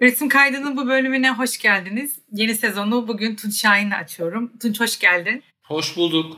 Üretim kaydının bu bölümüne hoş geldiniz. Yeni sezonu bugün Tunç Şahin'le açıyorum. Tunç hoş geldin. Hoş bulduk.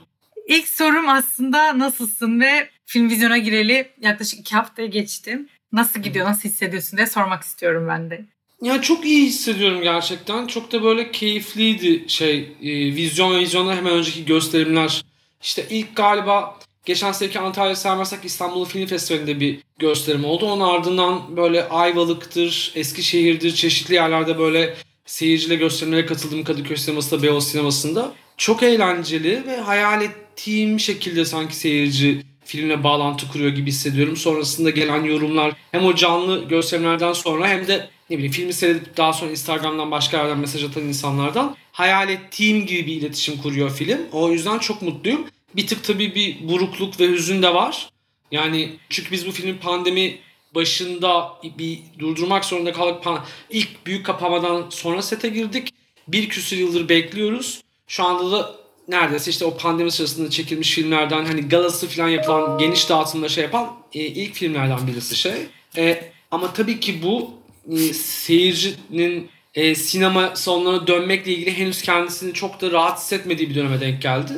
İlk sorum aslında nasılsın ve film vizyona gireli yaklaşık iki haftaya geçtim. Nasıl gidiyor, nasıl hissediyorsun diye sormak istiyorum ben de. Ya çok iyi hissediyorum gerçekten. Çok da böyle keyifliydi şey e, vizyon ve vizyonda hemen önceki gösterimler. İşte ilk galiba geçen seneki Antalya Sermasak İstanbul Film Festivali'nde bir gösterim oldu. Onun ardından böyle Ayvalık'tır, Eskişehir'dir çeşitli yerlerde böyle seyirciyle gösterimlere katıldım Kadıköy Sineması'nda, Beyoğlu Sineması'nda. Çok eğlenceli ve hayal ettiğim şekilde sanki seyirci filmle bağlantı kuruyor gibi hissediyorum. Sonrasında gelen yorumlar hem o canlı gösterimlerden sonra hem de ne bileyim filmi seyredip daha sonra Instagram'dan başka yerden mesaj atan insanlardan hayal ettiğim gibi bir iletişim kuruyor film. O yüzden çok mutluyum. Bir tık tabii bir burukluk ve hüzün de var. Yani çünkü biz bu filmin pandemi başında bir durdurmak zorunda kaldık. İlk büyük kapamadan sonra sete girdik. Bir küsur yıldır bekliyoruz. Şu anda da neredeyse işte o pandemi sırasında çekilmiş filmlerden hani galası falan yapılan geniş dağıtımda şey yapan e, ilk filmlerden birisi şey. E, ama tabii ki bu e, seyircinin e, sinema salonlarına dönmekle ilgili henüz kendisini çok da rahat hissetmediği bir döneme denk geldi.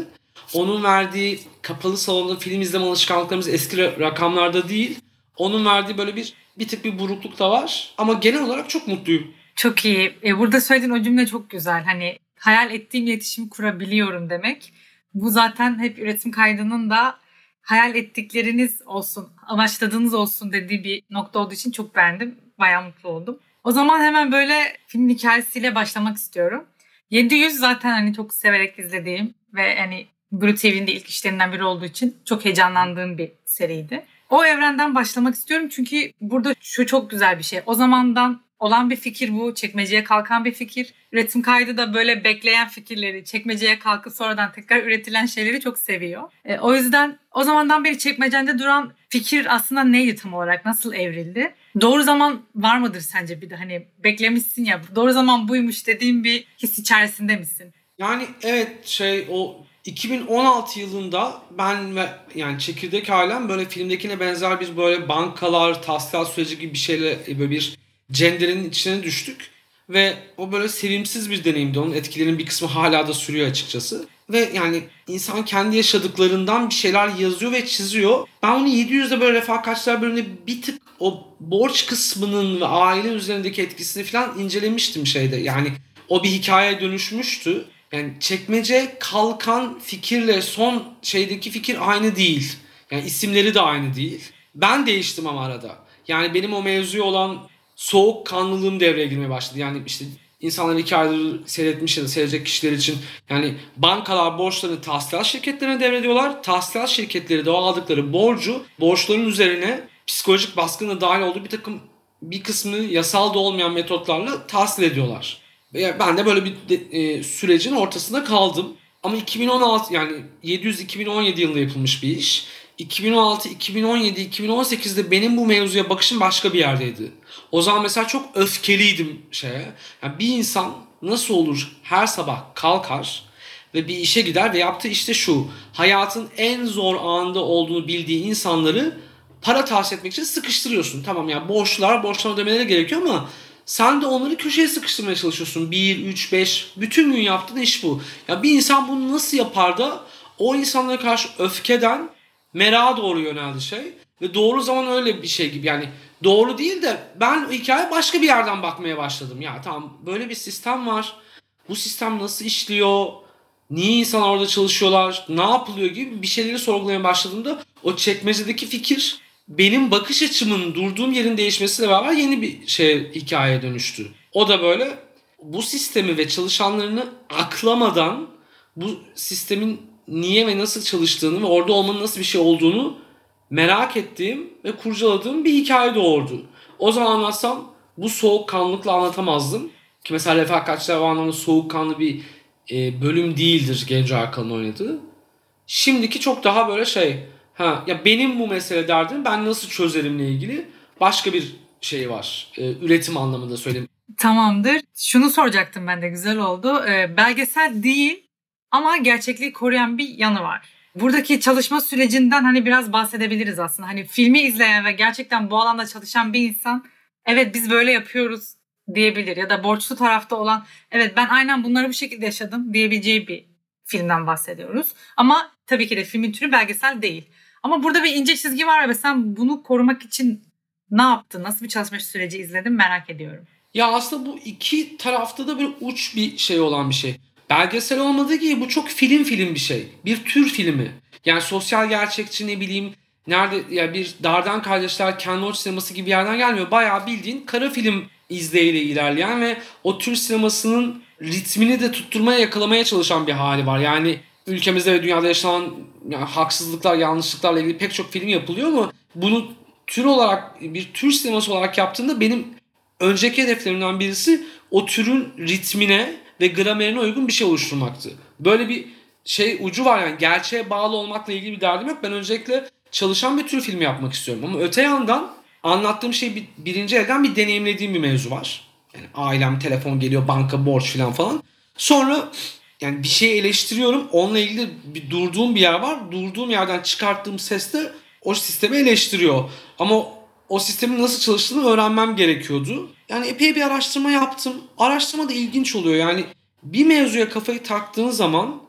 Onun verdiği kapalı salonda film izleme alışkanlıklarımız eski rakamlarda değil. Onun verdiği böyle bir bir tık bir burukluk da var. Ama genel olarak çok mutluyum. Çok iyi. E, burada söylediğin o cümle çok güzel. Hani hayal ettiğim iletişimi kurabiliyorum demek. Bu zaten hep üretim kaydının da hayal ettikleriniz olsun, amaçladığınız olsun dediği bir nokta olduğu için çok beğendim. Bayağı mutlu oldum. O zaman hemen böyle film hikayesiyle başlamak istiyorum. 700 zaten hani çok severek izlediğim ve hani Blue TV'nin de ilk işlerinden biri olduğu için çok heyecanlandığım bir seriydi. O evrenden başlamak istiyorum çünkü burada şu çok güzel bir şey. O zamandan olan bir fikir bu. Çekmeceye kalkan bir fikir. Üretim kaydı da böyle bekleyen fikirleri, çekmeceye kalkıp sonradan tekrar üretilen şeyleri çok seviyor. E, o yüzden o zamandan beri çekmecende duran fikir aslında neydi tam olarak? Nasıl evrildi? Doğru zaman var mıdır sence bir de hani beklemişsin ya doğru zaman buymuş dediğim bir his içerisinde misin? Yani evet şey o 2016 yılında ben ve yani çekirdek ailem böyle filmdekine benzer bir böyle bankalar, tahsilat süreci gibi bir şeyle böyle bir cenderenin içine düştük. Ve o böyle sevimsiz bir deneyimdi. Onun etkilerinin bir kısmı hala da sürüyor açıkçası. Ve yani insan kendi yaşadıklarından bir şeyler yazıyor ve çiziyor. Ben onu 700'de böyle refakatçiler bölümünde bir tık o borç kısmının ve aile üzerindeki etkisini falan incelemiştim şeyde. Yani o bir hikayeye dönüşmüştü. Yani çekmece kalkan fikirle son şeydeki fikir aynı değil. Yani isimleri de aynı değil. Ben değiştim ama arada. Yani benim o mevzuya olan soğuk kanlılığım devreye girmeye başladı. Yani işte insanlar iki aydır seyretmiş ya da seyredecek kişiler için yani bankalar borçlarını tahsilat şirketlerine devrediyorlar. Tahsilat şirketleri de o aldıkları borcu borçların üzerine psikolojik baskına dahil olduğu bir takım bir kısmını yasal da olmayan metotlarla tahsil ediyorlar. Ben de böyle bir de, e, sürecin ortasında kaldım. Ama 2016 yani 700 2017 yılında yapılmış bir iş. 2016, 2017, 2018'de benim bu mevzuya bakışım başka bir yerdeydi. O zaman mesela çok öfkeliydim şeye. Yani bir insan nasıl olur her sabah kalkar ve bir işe gider ve yaptığı işte şu. Hayatın en zor anında olduğunu bildiği insanları para tahsil etmek için sıkıştırıyorsun. Tamam ya yani borçlar, borçlar ödemeleri gerekiyor ama sen de onları köşeye sıkıştırmaya çalışıyorsun. 1, 3, 5 bütün gün yaptığın iş bu. Ya bir insan bunu nasıl yapar da o insanlara karşı öfkeden merağa doğru yöneldi şey. Ve doğru zaman öyle bir şey gibi yani doğru değil de ben hikaye başka bir yerden bakmaya başladım. Ya tamam böyle bir sistem var. Bu sistem nasıl işliyor? Niye insanlar orada çalışıyorlar? Ne yapılıyor gibi bir şeyleri sorgulamaya başladığımda o çekmecedeki fikir benim bakış açımın durduğum yerin değişmesiyle beraber yeni bir şey hikayeye dönüştü. O da böyle bu sistemi ve çalışanlarını aklamadan bu sistemin niye ve nasıl çalıştığını ve orada olmanın nasıl bir şey olduğunu merak ettiğim ve kurcaladığım bir hikaye doğurdu. O zaman anlatsam bu soğukkanlılıkla anlatamazdım. Ki mesela Refakatçiler o anlamda soğukkanlı bir e, bölüm değildir Genco Arkal'ın oynadığı. Şimdiki çok daha böyle şey ha ya benim bu mesele derdim ben nasıl çözerimle ilgili başka bir şey var. E, üretim anlamında söyleyeyim. Tamamdır. Şunu soracaktım ben de güzel oldu. E, belgesel değil ama gerçekliği koruyan bir yanı var. Buradaki çalışma sürecinden hani biraz bahsedebiliriz aslında. Hani filmi izleyen ve gerçekten bu alanda çalışan bir insan evet biz böyle yapıyoruz diyebilir ya da borçlu tarafta olan evet ben aynen bunları bu şekilde yaşadım diyebileceği bir filmden bahsediyoruz. Ama tabii ki de filmin türü belgesel değil. Ama burada bir ince çizgi var ve sen bunu korumak için ne yaptın? Nasıl bir çalışma süreci izledin merak ediyorum. Ya aslında bu iki tarafta da bir uç bir şey olan bir şey. Belgesel olmadığı gibi bu çok film film bir şey. Bir tür filmi. Yani sosyal gerçekçi ne bileyim nerede ya bir Dardan Kardeşler Ken Loach sineması gibi bir yerden gelmiyor. Bayağı bildiğin kara film izleyiyle ilerleyen ve o tür sinemasının ritmini de tutturmaya yakalamaya çalışan bir hali var. Yani ülkemizde ve dünyada yaşanan yani haksızlıklar, yanlışlıklarla ilgili pek çok film yapılıyor ama bunu tür olarak bir tür sineması olarak yaptığında benim önceki hedeflerimden birisi o türün ritmine ve gramerine uygun bir şey oluşturmaktı. Böyle bir şey ucu var yani gerçeğe bağlı olmakla ilgili bir derdim yok. Ben öncelikle çalışan bir tür filmi yapmak istiyorum. Ama öte yandan anlattığım şey bir, birinci elden bir deneyimlediğim bir mevzu var. Yani ailem telefon geliyor, banka borç falan falan. Sonra yani bir şey eleştiriyorum. Onunla ilgili bir durduğum bir yer var. Durduğum yerden çıkarttığım ses de o sistemi eleştiriyor. Ama o sistemin nasıl çalıştığını öğrenmem gerekiyordu. Yani epey bir araştırma yaptım. Araştırma da ilginç oluyor. Yani bir mevzuya kafayı taktığın zaman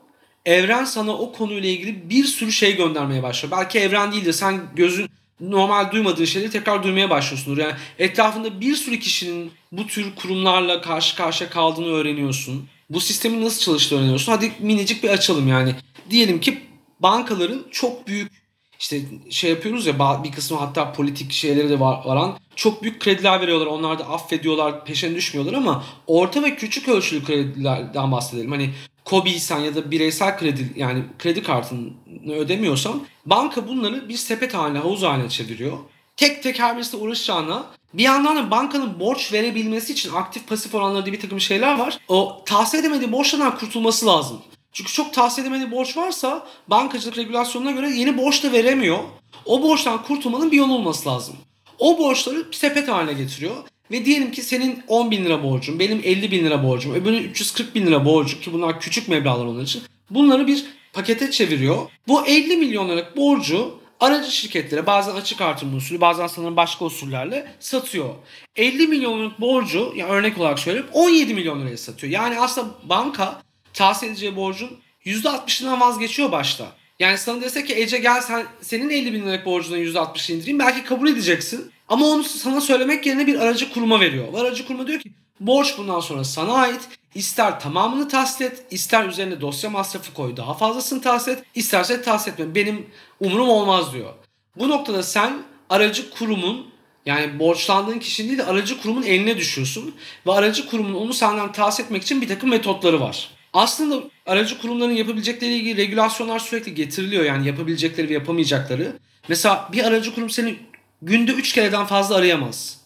evren sana o konuyla ilgili bir sürü şey göndermeye başlıyor. Belki evren değildir. Sen gözün normal duymadığın şeyleri tekrar duymaya başlıyorsundur. Yani etrafında bir sürü kişinin bu tür kurumlarla karşı karşıya kaldığını öğreniyorsun. Bu sistemin nasıl çalıştığını öğreniyorsun. Hadi minicik bir açalım yani. Diyelim ki bankaların çok büyük işte şey yapıyoruz ya bir kısmı hatta politik şeyleri de var, varan çok büyük krediler veriyorlar. Onlar da affediyorlar, peşine düşmüyorlar ama orta ve küçük ölçülü kredilerden bahsedelim. Hani KOBİ'sen ya da bireysel kredi yani kredi kartını ödemiyorsan banka bunları bir sepet haline, havuz haline çeviriyor. Tek tek her birisiyle uğraşacağına bir yandan da bankanın borç verebilmesi için aktif pasif oranları bir takım şeyler var. O tahsil edemediği borçlardan kurtulması lazım. Çünkü çok tahsil edemediği borç varsa bankacılık regülasyonuna göre yeni borç da veremiyor. O borçtan kurtulmanın bir yolu olması lazım. O borçları sepet haline getiriyor. Ve diyelim ki senin 10 bin lira borcun, benim 50 bin lira borcum, öbürünün 340 bin lira borcu ki bunlar küçük meblağlar onlar için. Bunları bir pakete çeviriyor. Bu 50 milyon liralık borcu aracı şirketlere bazen açık artırma usulü bazen sanırım başka usullerle satıyor. 50 milyonluk borcu yani örnek olarak söyleyeyim 17 milyon liraya satıyor. Yani aslında banka tahsil edeceği borcun %60'ından vazgeçiyor başta. Yani sana dese ki Ece gel sen senin 50 bin liralık borcundan %60 indireyim belki kabul edeceksin. Ama onu sana söylemek yerine bir aracı kuruma veriyor. Bu aracı kuruma diyor ki borç bundan sonra sana ait. İster tamamını tahsil et, ister üzerine dosya masrafı koy, daha fazlasını tahsil et, isterse tahsil etme. Benim umurum olmaz diyor. Bu noktada sen aracı kurumun yani borçlandığın kişinin değil de aracı kurumun eline düşüyorsun. Ve aracı kurumun onu senden tahsil etmek için bir takım metotları var. Aslında aracı kurumların yapabilecekleri ilgili regülasyonlar sürekli getiriliyor. Yani yapabilecekleri ve yapamayacakları. Mesela bir aracı kurum seni günde 3 kereden fazla arayamaz.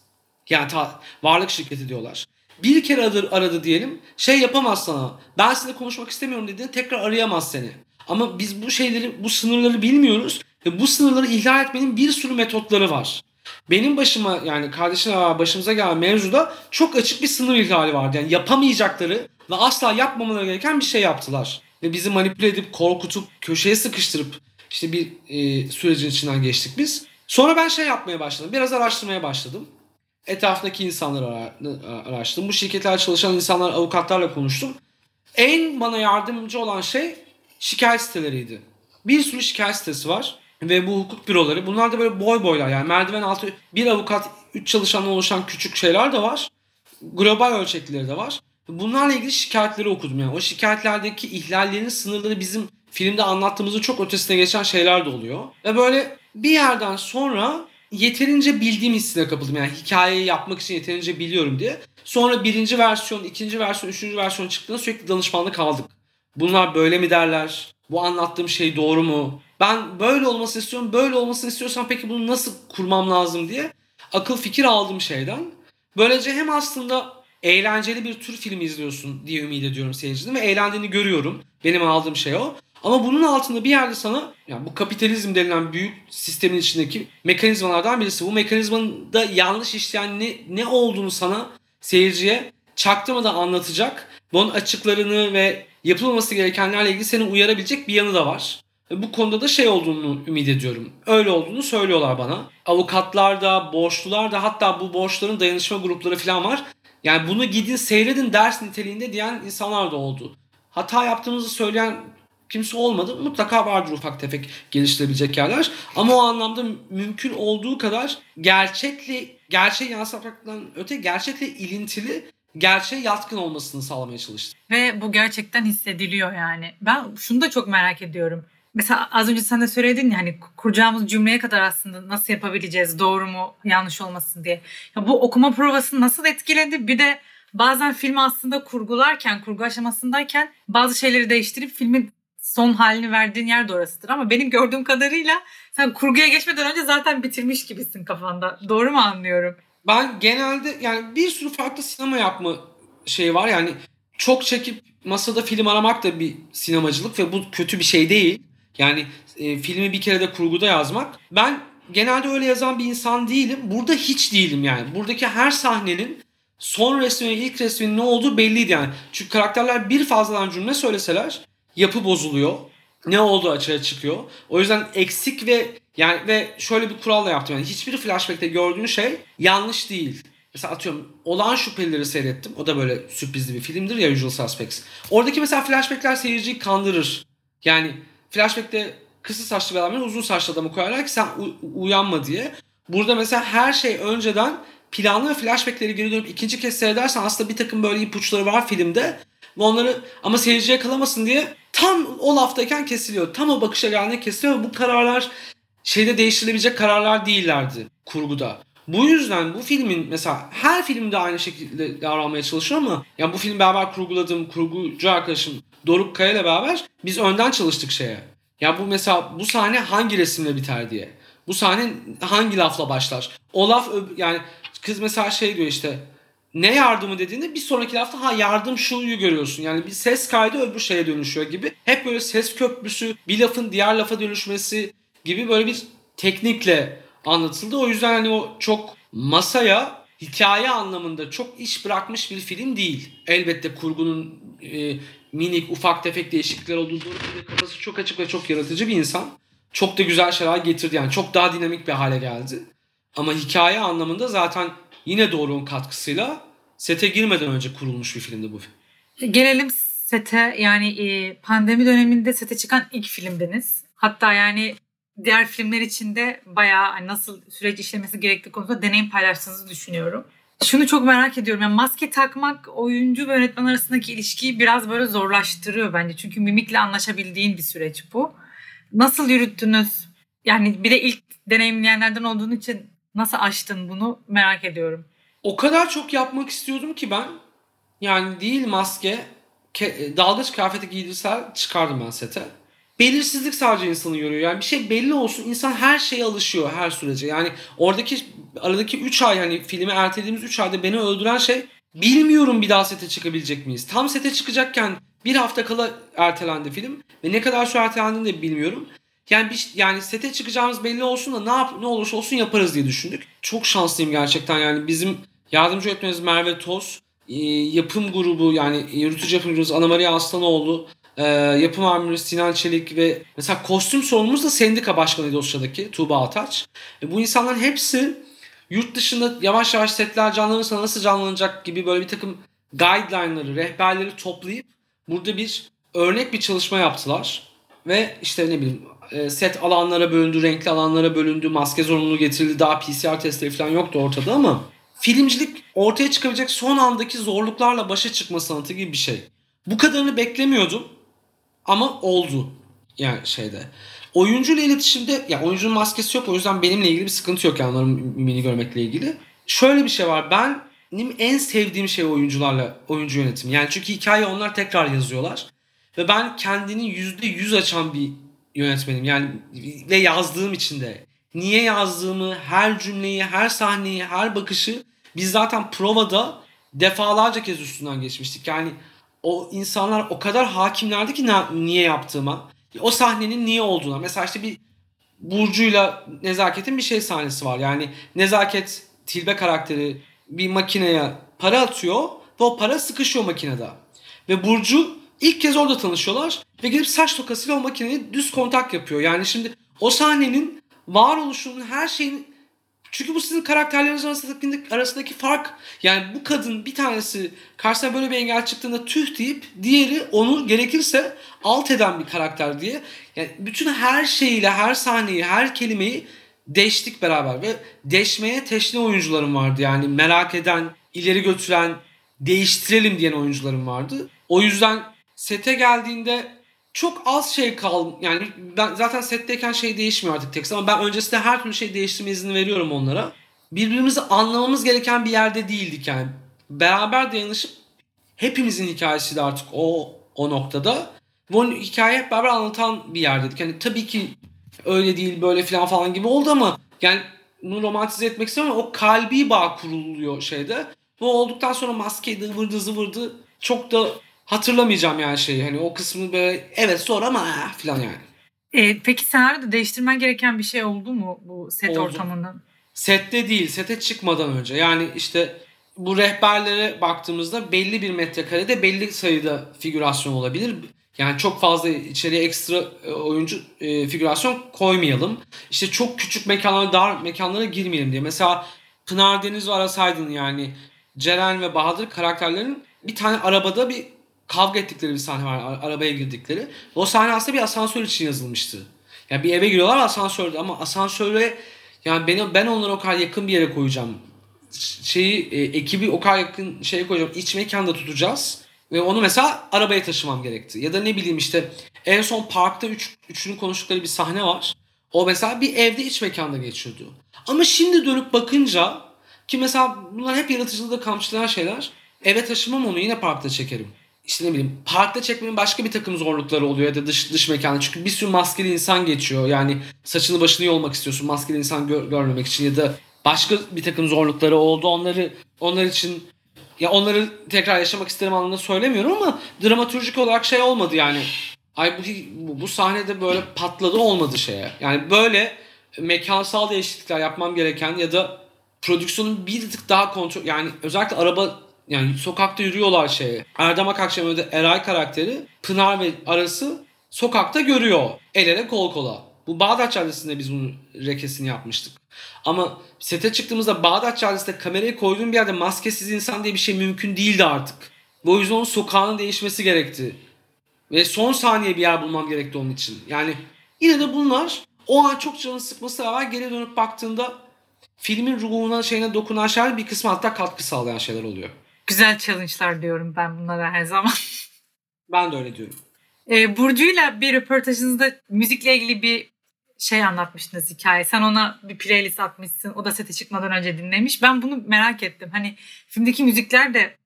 Yani ta, varlık şirketi diyorlar. Bir kere aradı, aradı diyelim şey yapamaz sana. Ben sizinle konuşmak istemiyorum dediğinde tekrar arayamaz seni. Ama biz bu şeyleri, bu sınırları bilmiyoruz. Ve bu sınırları ihlal etmenin bir sürü metotları var. Benim başıma yani kardeşine başımıza gelen mevzuda çok açık bir sınır ihlali vardı. Yani yapamayacakları ve asla yapmamaları gereken bir şey yaptılar. Ve bizi manipüle edip korkutup köşeye sıkıştırıp işte bir e, sürecin içinden geçtik biz. Sonra ben şey yapmaya başladım. Biraz araştırmaya başladım. Etrafındaki insanları araştırdım. Bu şirketler çalışan insanlar, avukatlarla konuştum. En bana yardımcı olan şey şikayet siteleriydi. Bir sürü şikayet sitesi var ve bu hukuk büroları. Bunlar da böyle boy boylar yani merdiven altı bir avukat, üç çalışanla oluşan küçük şeyler de var. Global ölçekleri de var. Bunlarla ilgili şikayetleri okudum yani. O şikayetlerdeki ihlallerin sınırları bizim filmde anlattığımızın çok ötesine geçen şeyler de oluyor. Ve böyle bir yerden sonra yeterince bildiğim hissine kapıldım. Yani hikayeyi yapmak için yeterince biliyorum diye. Sonra birinci versiyon, ikinci versiyon, üçüncü versiyon çıktığında sürekli danışmanlık aldık. Bunlar böyle mi derler? Bu anlattığım şey doğru mu? Ben böyle olmasını istiyorum. Böyle olmasını istiyorsam peki bunu nasıl kurmam lazım diye akıl fikir aldım şeyden. Böylece hem aslında eğlenceli bir tür film izliyorsun diye ümit ediyorum seyircinin ve eğlendiğini görüyorum. Benim aldığım şey o. Ama bunun altında bir yerde sana yani bu kapitalizm denilen büyük sistemin içindeki mekanizmalardan birisi. Bu mekanizmanın da yanlış işleyen ne, ne olduğunu sana seyirciye çaktırmadan anlatacak. Bunun açıklarını ve yapılmaması gerekenlerle ilgili seni uyarabilecek bir yanı da var. Bu konuda da şey olduğunu ümit ediyorum. Öyle olduğunu söylüyorlar bana. Avukatlar da, borçlular da hatta bu borçların dayanışma grupları falan var. Yani bunu gidin seyredin ders niteliğinde diyen insanlar da oldu. Hata yaptığımızı söyleyen kimse olmadı. Mutlaka vardır ufak tefek geliştirebilecek yerler. Ama o anlamda mümkün olduğu kadar gerçekle gerçeği yansıtmaktan öte gerçekle ilintili gerçeğe yatkın olmasını sağlamaya çalıştı. Ve bu gerçekten hissediliyor yani. Ben şunu da çok merak ediyorum. Mesela az önce sen de söyledin ya hani kuracağımız cümleye kadar aslında nasıl yapabileceğiz doğru mu yanlış olmasın diye. Ya bu okuma provasını nasıl etkiledi? Bir de bazen filmi aslında kurgularken, kurgu aşamasındayken bazı şeyleri değiştirip filmin son halini verdiğin yer de orasıdır. Ama benim gördüğüm kadarıyla sen kurguya geçmeden önce zaten bitirmiş gibisin kafanda. Doğru mu anlıyorum? Ben genelde yani bir sürü farklı sinema yapma şey var. Yani çok çekip masada film aramak da bir sinemacılık ve bu kötü bir şey değil. Yani e, filmi bir kere de kurguda yazmak. Ben genelde öyle yazan bir insan değilim. Burada hiç değilim yani. Buradaki her sahnenin son resminin ilk resminin ne olduğu belliydi yani. Çünkü karakterler bir fazladan cümle söyleseler yapı bozuluyor. Ne olduğu açığa çıkıyor. O yüzden eksik ve yani ve şöyle bir kuralla yaptım. Yani hiçbir flashback'te gördüğün şey yanlış değil. Mesela atıyorum Olağan Şüphelileri seyrettim. O da böyle sürprizli bir filmdir ya Usual Suspects. Oradaki mesela flashback'ler seyirciyi kandırır. Yani flashback'te kısa saçlı bir adamı uzun saçlı adamı koyarlar ki sen uyanma diye. Burada mesela her şey önceden planlı ve flashback'leri geri dönüp ikinci kez seyredersen aslında bir takım böyle ipuçları var filmde. Ve onları ama seyirciye kalamasın diye tam o laftayken kesiliyor. Tam o bakışa geldiğinde kesiliyor bu kararlar şeyde değiştirilebilecek kararlar değillerdi kurguda. Bu yüzden bu filmin mesela her filmde aynı şekilde davranmaya çalışıyor ama ya bu film beraber kurguladığım kurgucu arkadaşım Doruk Kaya ile beraber biz önden çalıştık şeye. Ya bu mesela bu sahne hangi resimle biter diye. Bu sahne hangi lafla başlar? O laf yani kız mesela şey diyor işte ne yardımı dediğinde bir sonraki lafta ha yardım şuyu görüyorsun. Yani bir ses kaydı öbür şeye dönüşüyor gibi. Hep böyle ses köprüsü, bir lafın diğer lafa dönüşmesi gibi böyle bir teknikle anlatıldı. O yüzden hani o çok masaya hikaye anlamında çok iş bırakmış bir film değil. Elbette kurgunun e, minik ufak tefek değişiklikler olduğu doğru. Kafası çok açık ve çok yaratıcı bir insan. Çok da güzel şeyler getirdi yani. Çok daha dinamik bir hale geldi. Ama hikaye anlamında zaten yine Doğru'nun katkısıyla sete girmeden önce kurulmuş bir filmdi bu film. Gelelim sete yani e, pandemi döneminde sete çıkan ilk filmdiniz. Hatta yani diğer filmler için de bayağı hani nasıl süreç işlemesi gerektiği konusunda deneyim paylaştığınızı düşünüyorum. Şunu çok merak ediyorum. Yani maske takmak oyuncu ve yönetmen arasındaki ilişkiyi biraz böyle zorlaştırıyor bence. Çünkü mimikle anlaşabildiğin bir süreç bu. Nasıl yürüttünüz? Yani bir de ilk deneyimleyenlerden olduğun için nasıl aştın bunu merak ediyorum. O kadar çok yapmak istiyordum ki ben yani değil maske ke- dalgıç kıyafeti giydirsel çıkardım ben sete. Belirsizlik sadece insanı yoruyor. Yani bir şey belli olsun insan her şeye alışıyor her sürece. Yani oradaki aradaki 3 ay hani filmi ertelediğimiz 3 ayda beni öldüren şey bilmiyorum bir daha sete çıkabilecek miyiz? Tam sete çıkacakken bir hafta kala ertelendi film ve ne kadar şu ertelendiğini de bilmiyorum. Yani bir, yani sete çıkacağımız belli olsun da ne yap ne olursa olsun yaparız diye düşündük. Çok şanslıyım gerçekten yani bizim yardımcı öğretmenimiz Merve Toz, yapım grubu yani yürütücü yapım grubu Ana Maria Aslanoğlu, yapım amirimiz Sinan Çelik ve mesela kostüm sorumlumuz da sendika başkanıydı o Tuğba Ataç. E, bu insanların hepsi yurt dışında yavaş yavaş setler canlanırsa nasıl canlanacak gibi böyle bir takım guideline'ları, rehberleri toplayıp burada bir örnek bir çalışma yaptılar. Ve işte ne bileyim set alanlara bölündü, renkli alanlara bölündü, maske zorunluluğu getirildi. Daha PCR testleri falan yoktu ortada ama filmcilik ortaya çıkabilecek son andaki zorluklarla başa çıkma sanatı gibi bir şey. Bu kadarını beklemiyordum ama oldu yani şeyde. Oyuncuyla iletişimde ya yani oyuncunun maskesi yok o yüzden benimle ilgili bir sıkıntı yok yani onların mimini görmekle ilgili. Şöyle bir şey var ben en sevdiğim şey oyuncularla oyuncu yönetimi. Yani çünkü hikaye onlar tekrar yazıyorlar. Ve ben kendini yüzde yüz açan bir yönetmenim. Yani ve yazdığım için de. Niye yazdığımı, her cümleyi, her sahneyi, her bakışı biz zaten provada defalarca kez üstünden geçmiştik. Yani o insanlar o kadar hakimlerdi ki niye yaptığıma. O sahnenin niye olduğuna. Mesela işte bir Burcu'yla Nezaket'in bir şey sahnesi var. Yani Nezaket Tilbe karakteri bir makineye para atıyor ve o para sıkışıyor makinede. Ve Burcu ilk kez orada tanışıyorlar ve gidip saç tokasıyla o makineyi düz kontak yapıyor. Yani şimdi o sahnenin varoluşunun her şeyin Çünkü bu sizin karakterleriniz arasındaki, arasındaki fark. Yani bu kadın bir tanesi karşısına böyle bir engel çıktığında tüh deyip diğeri onu gerekirse alt eden bir karakter diye. Yani bütün her şeyiyle, her sahneyi, her kelimeyi deştik beraber ve deşmeye teşne oyuncularım vardı. Yani merak eden, ileri götüren, değiştirelim diyen oyuncularım vardı. O yüzden sete geldiğinde çok az şey kaldı. Yani ben zaten setteyken şey değişmiyor artık tekst ama ben öncesinde her türlü şey değiştirme izni veriyorum onlara. Birbirimizi anlamamız gereken bir yerde değildik yani. Beraber dayanışıp hepimizin hikayesi de artık o o noktada. Bu hikaye hep beraber anlatan bir yerdeydik. Yani tabii ki öyle değil böyle falan falan gibi oldu ama yani bunu romantize etmek istemiyorum o kalbi bağ kuruluyor şeyde. Bu olduktan sonra maskeyi ıvırdı zıvırdı çok da hatırlamayacağım yani şeyi. Hani o kısmını böyle evet sonra ama ah, falan yani. E, peki senaryoda değiştirmen gereken bir şey oldu mu bu set Oldu. ortamında? Sette değil, sete çıkmadan önce. Yani işte bu rehberlere baktığımızda belli bir metrekarede belli sayıda figürasyon olabilir. Yani çok fazla içeriye ekstra e, oyuncu e, figürasyon koymayalım. İşte çok küçük mekanlara, dar mekanlara girmeyelim diye. Mesela Pınar Deniz ve Aras Aydın yani Ceren ve Bahadır karakterlerin bir tane arabada bir kavga ettikleri bir sahne var. Arabaya girdikleri. O sahne aslında bir asansör için yazılmıştı. Yani bir eve giriyorlar asansörde ama asansöre yani beni ben onları o kadar yakın bir yere koyacağım. Şeyi e, ekibi o kadar yakın şeye koyacağım. İç mekanda tutacağız. Ve onu mesela arabaya taşımam gerekti. Ya da ne bileyim işte en son parkta üç, üçünün konuştukları bir sahne var. O mesela bir evde iç mekanda geçiyordu. Ama şimdi dönüp bakınca ki mesela bunlar hep yaratıcılığı kamçılayan şeyler. Eve taşımam onu yine parkta çekerim. İşte ne bileyim parkta çekmenin başka bir takım zorlukları oluyor ya da dış dış mekanda. Çünkü bir sürü maskeli insan geçiyor. Yani saçını başını yolmak istiyorsun maskeli insan gör- görmemek için ya da başka bir takım zorlukları oldu. Onları onlar için ya onları tekrar yaşamak isterim anlamında söylemiyorum ama dramatürjik olarak şey olmadı yani. Ay bu, bu, sahnede böyle patladı olmadı şeye. Yani böyle mekansal değişiklikler yapmam gereken ya da prodüksiyonun bir tık daha kontrol yani özellikle araba yani sokakta yürüyorlar şeye. Erdem Akakşemer'de Eray karakteri Pınar ve arası sokakta görüyor. El ele kol kola. Bu Bağdat Caddesi'nde biz bunun rekesini yapmıştık. Ama sete çıktığımızda Bağdat Caddesi'nde kamerayı koyduğum bir yerde maskesiz insan diye bir şey mümkün değildi artık. Bu yüzden onun sokağının değişmesi gerekti. Ve son saniye bir yer bulmam gerekti onun için. Yani yine de bunlar o an çok canını sıkması rağmen geri dönüp baktığında filmin ruhuna şeyine dokunan şeyler bir kısmı hatta katkı sağlayan şeyler oluyor. Güzel challenge'lar diyorum ben bunlara her zaman. Ben de öyle diyorum. E, Burcu'yla bir röportajınızda müzikle ilgili bir şey anlatmıştınız hikaye. Sen ona bir playlist atmışsın. O da sete çıkmadan önce dinlemiş. Ben bunu merak ettim. Hani filmdeki müzikler de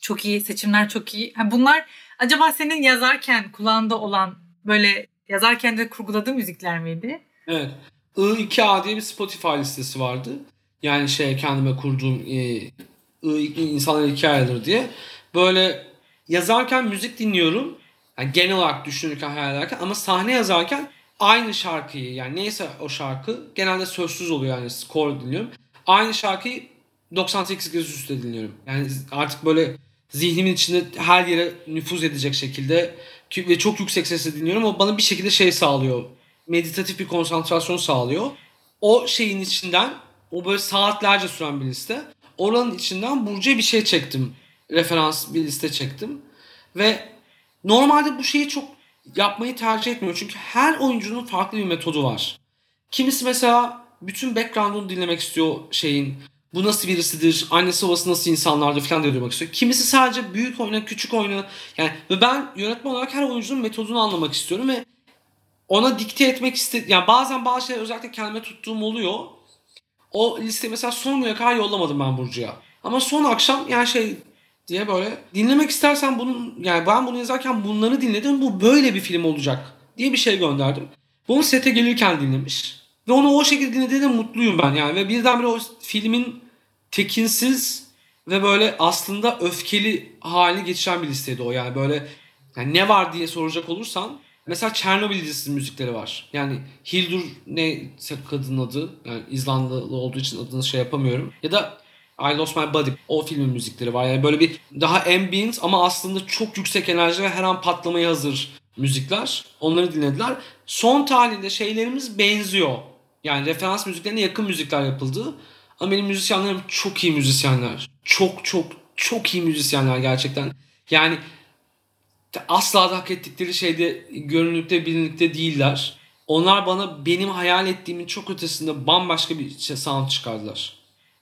çok iyi. Seçimler çok iyi. Ha, bunlar acaba senin yazarken kulağında olan böyle yazarken de kurguladığın müzikler miydi? Evet. I2A diye bir Spotify listesi vardı. Yani şey kendime kurduğum e, İnsanlar hikayeleri diye. Böyle yazarken müzik dinliyorum. Yani genel olarak düşünürken hayal ederken ama sahne yazarken aynı şarkıyı yani neyse o şarkı genelde sözsüz oluyor yani score dinliyorum. Aynı şarkıyı 98 kez üst üste dinliyorum. Yani artık böyle zihnimin içinde her yere nüfuz edecek şekilde ki- ve çok yüksek sesle dinliyorum. O bana bir şekilde şey sağlıyor. Meditatif bir konsantrasyon sağlıyor. O şeyin içinden o böyle saatlerce süren bir liste. Oranın içinden Burcu'ya bir şey çektim. Referans bir liste çektim. Ve normalde bu şeyi çok yapmayı tercih etmiyorum. Çünkü her oyuncunun farklı bir metodu var. Kimisi mesela bütün background'unu dinlemek istiyor şeyin. Bu nasıl birisidir, annesi babası nasıl insanlardır falan diye duymak istiyor. Kimisi sadece büyük oyna, küçük oyna. Yani ve ben yönetmen olarak her oyuncunun metodunu anlamak istiyorum ve ona dikte etmek iste yani bazen bazı şeyler özellikle kendime tuttuğum oluyor. O listeyi mesela son güne kadar yollamadım ben Burcu'ya. Ama son akşam yani şey diye böyle dinlemek istersen bunun yani ben bunu yazarken bunları dinledim bu böyle bir film olacak diye bir şey gönderdim. Bunu sete gelirken dinlemiş. Ve onu o şekilde dinlediğinde mutluyum ben yani. Ve birdenbire o filmin tekinsiz ve böyle aslında öfkeli hali geçiren bir listeydi o yani böyle yani ne var diye soracak olursan mesela Çernobil dizisinin müzikleri var. Yani Hildur ne kadının adı yani İzlandalı olduğu için adını şey yapamıyorum. Ya da I Lost My Body o filmin müzikleri var. Yani böyle bir daha ambient ama aslında çok yüksek enerji ve her an patlamaya hazır müzikler. Onları dinlediler. Son tahlilde şeylerimiz benziyor. Yani referans müziklerine yakın müzikler yapıldı. Ama benim müzisyenlerim çok iyi müzisyenler. Çok çok çok iyi müzisyenler gerçekten. Yani asla da hak ettikleri şeyde görünürlükte bilinlikte değiller. Onlar bana benim hayal ettiğimin çok ötesinde bambaşka bir şey, sound çıkardılar.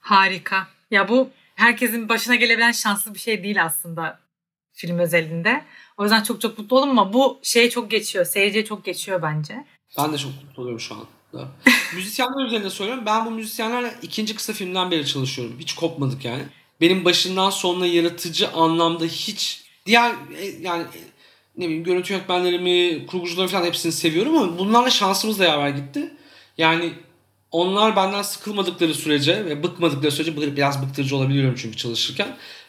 Harika. Ya bu herkesin başına gelebilen şanslı bir şey değil aslında film özelinde. O yüzden çok çok mutlu oldum ama bu şeye çok geçiyor. Seyirciye çok geçiyor bence. Ben de çok mutlu oluyorum şu anda. Müzisyenler üzerinde söylüyorum. Ben bu müzisyenlerle ikinci kısa filmden beri çalışıyorum. Hiç kopmadık yani. Benim başından sonuna yaratıcı anlamda hiç diğer e, yani e, ne bileyim görüntü yönetmenlerimi, kurgucuları falan hepsini seviyorum ama bunlarla şansımız da yaver gitti. Yani onlar benden sıkılmadıkları sürece ve bıkmadıkları sürece biraz bıktırıcı olabiliyorum çünkü çalışırken.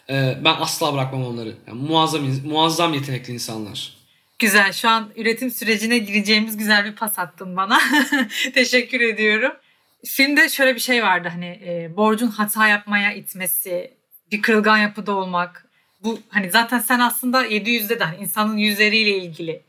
E, ben asla bırakmam onları. Yani muazzam muazzam yetenekli insanlar. Güzel. Şu an üretim sürecine gireceğimiz güzel bir pas attın bana. Teşekkür ediyorum. Filmde şöyle bir şey vardı hani e, borcun hata yapmaya itmesi, bir kırılgan yapıda olmak. Bu hani zaten sen aslında 700'de de hani insanın yüzleriyle ilgili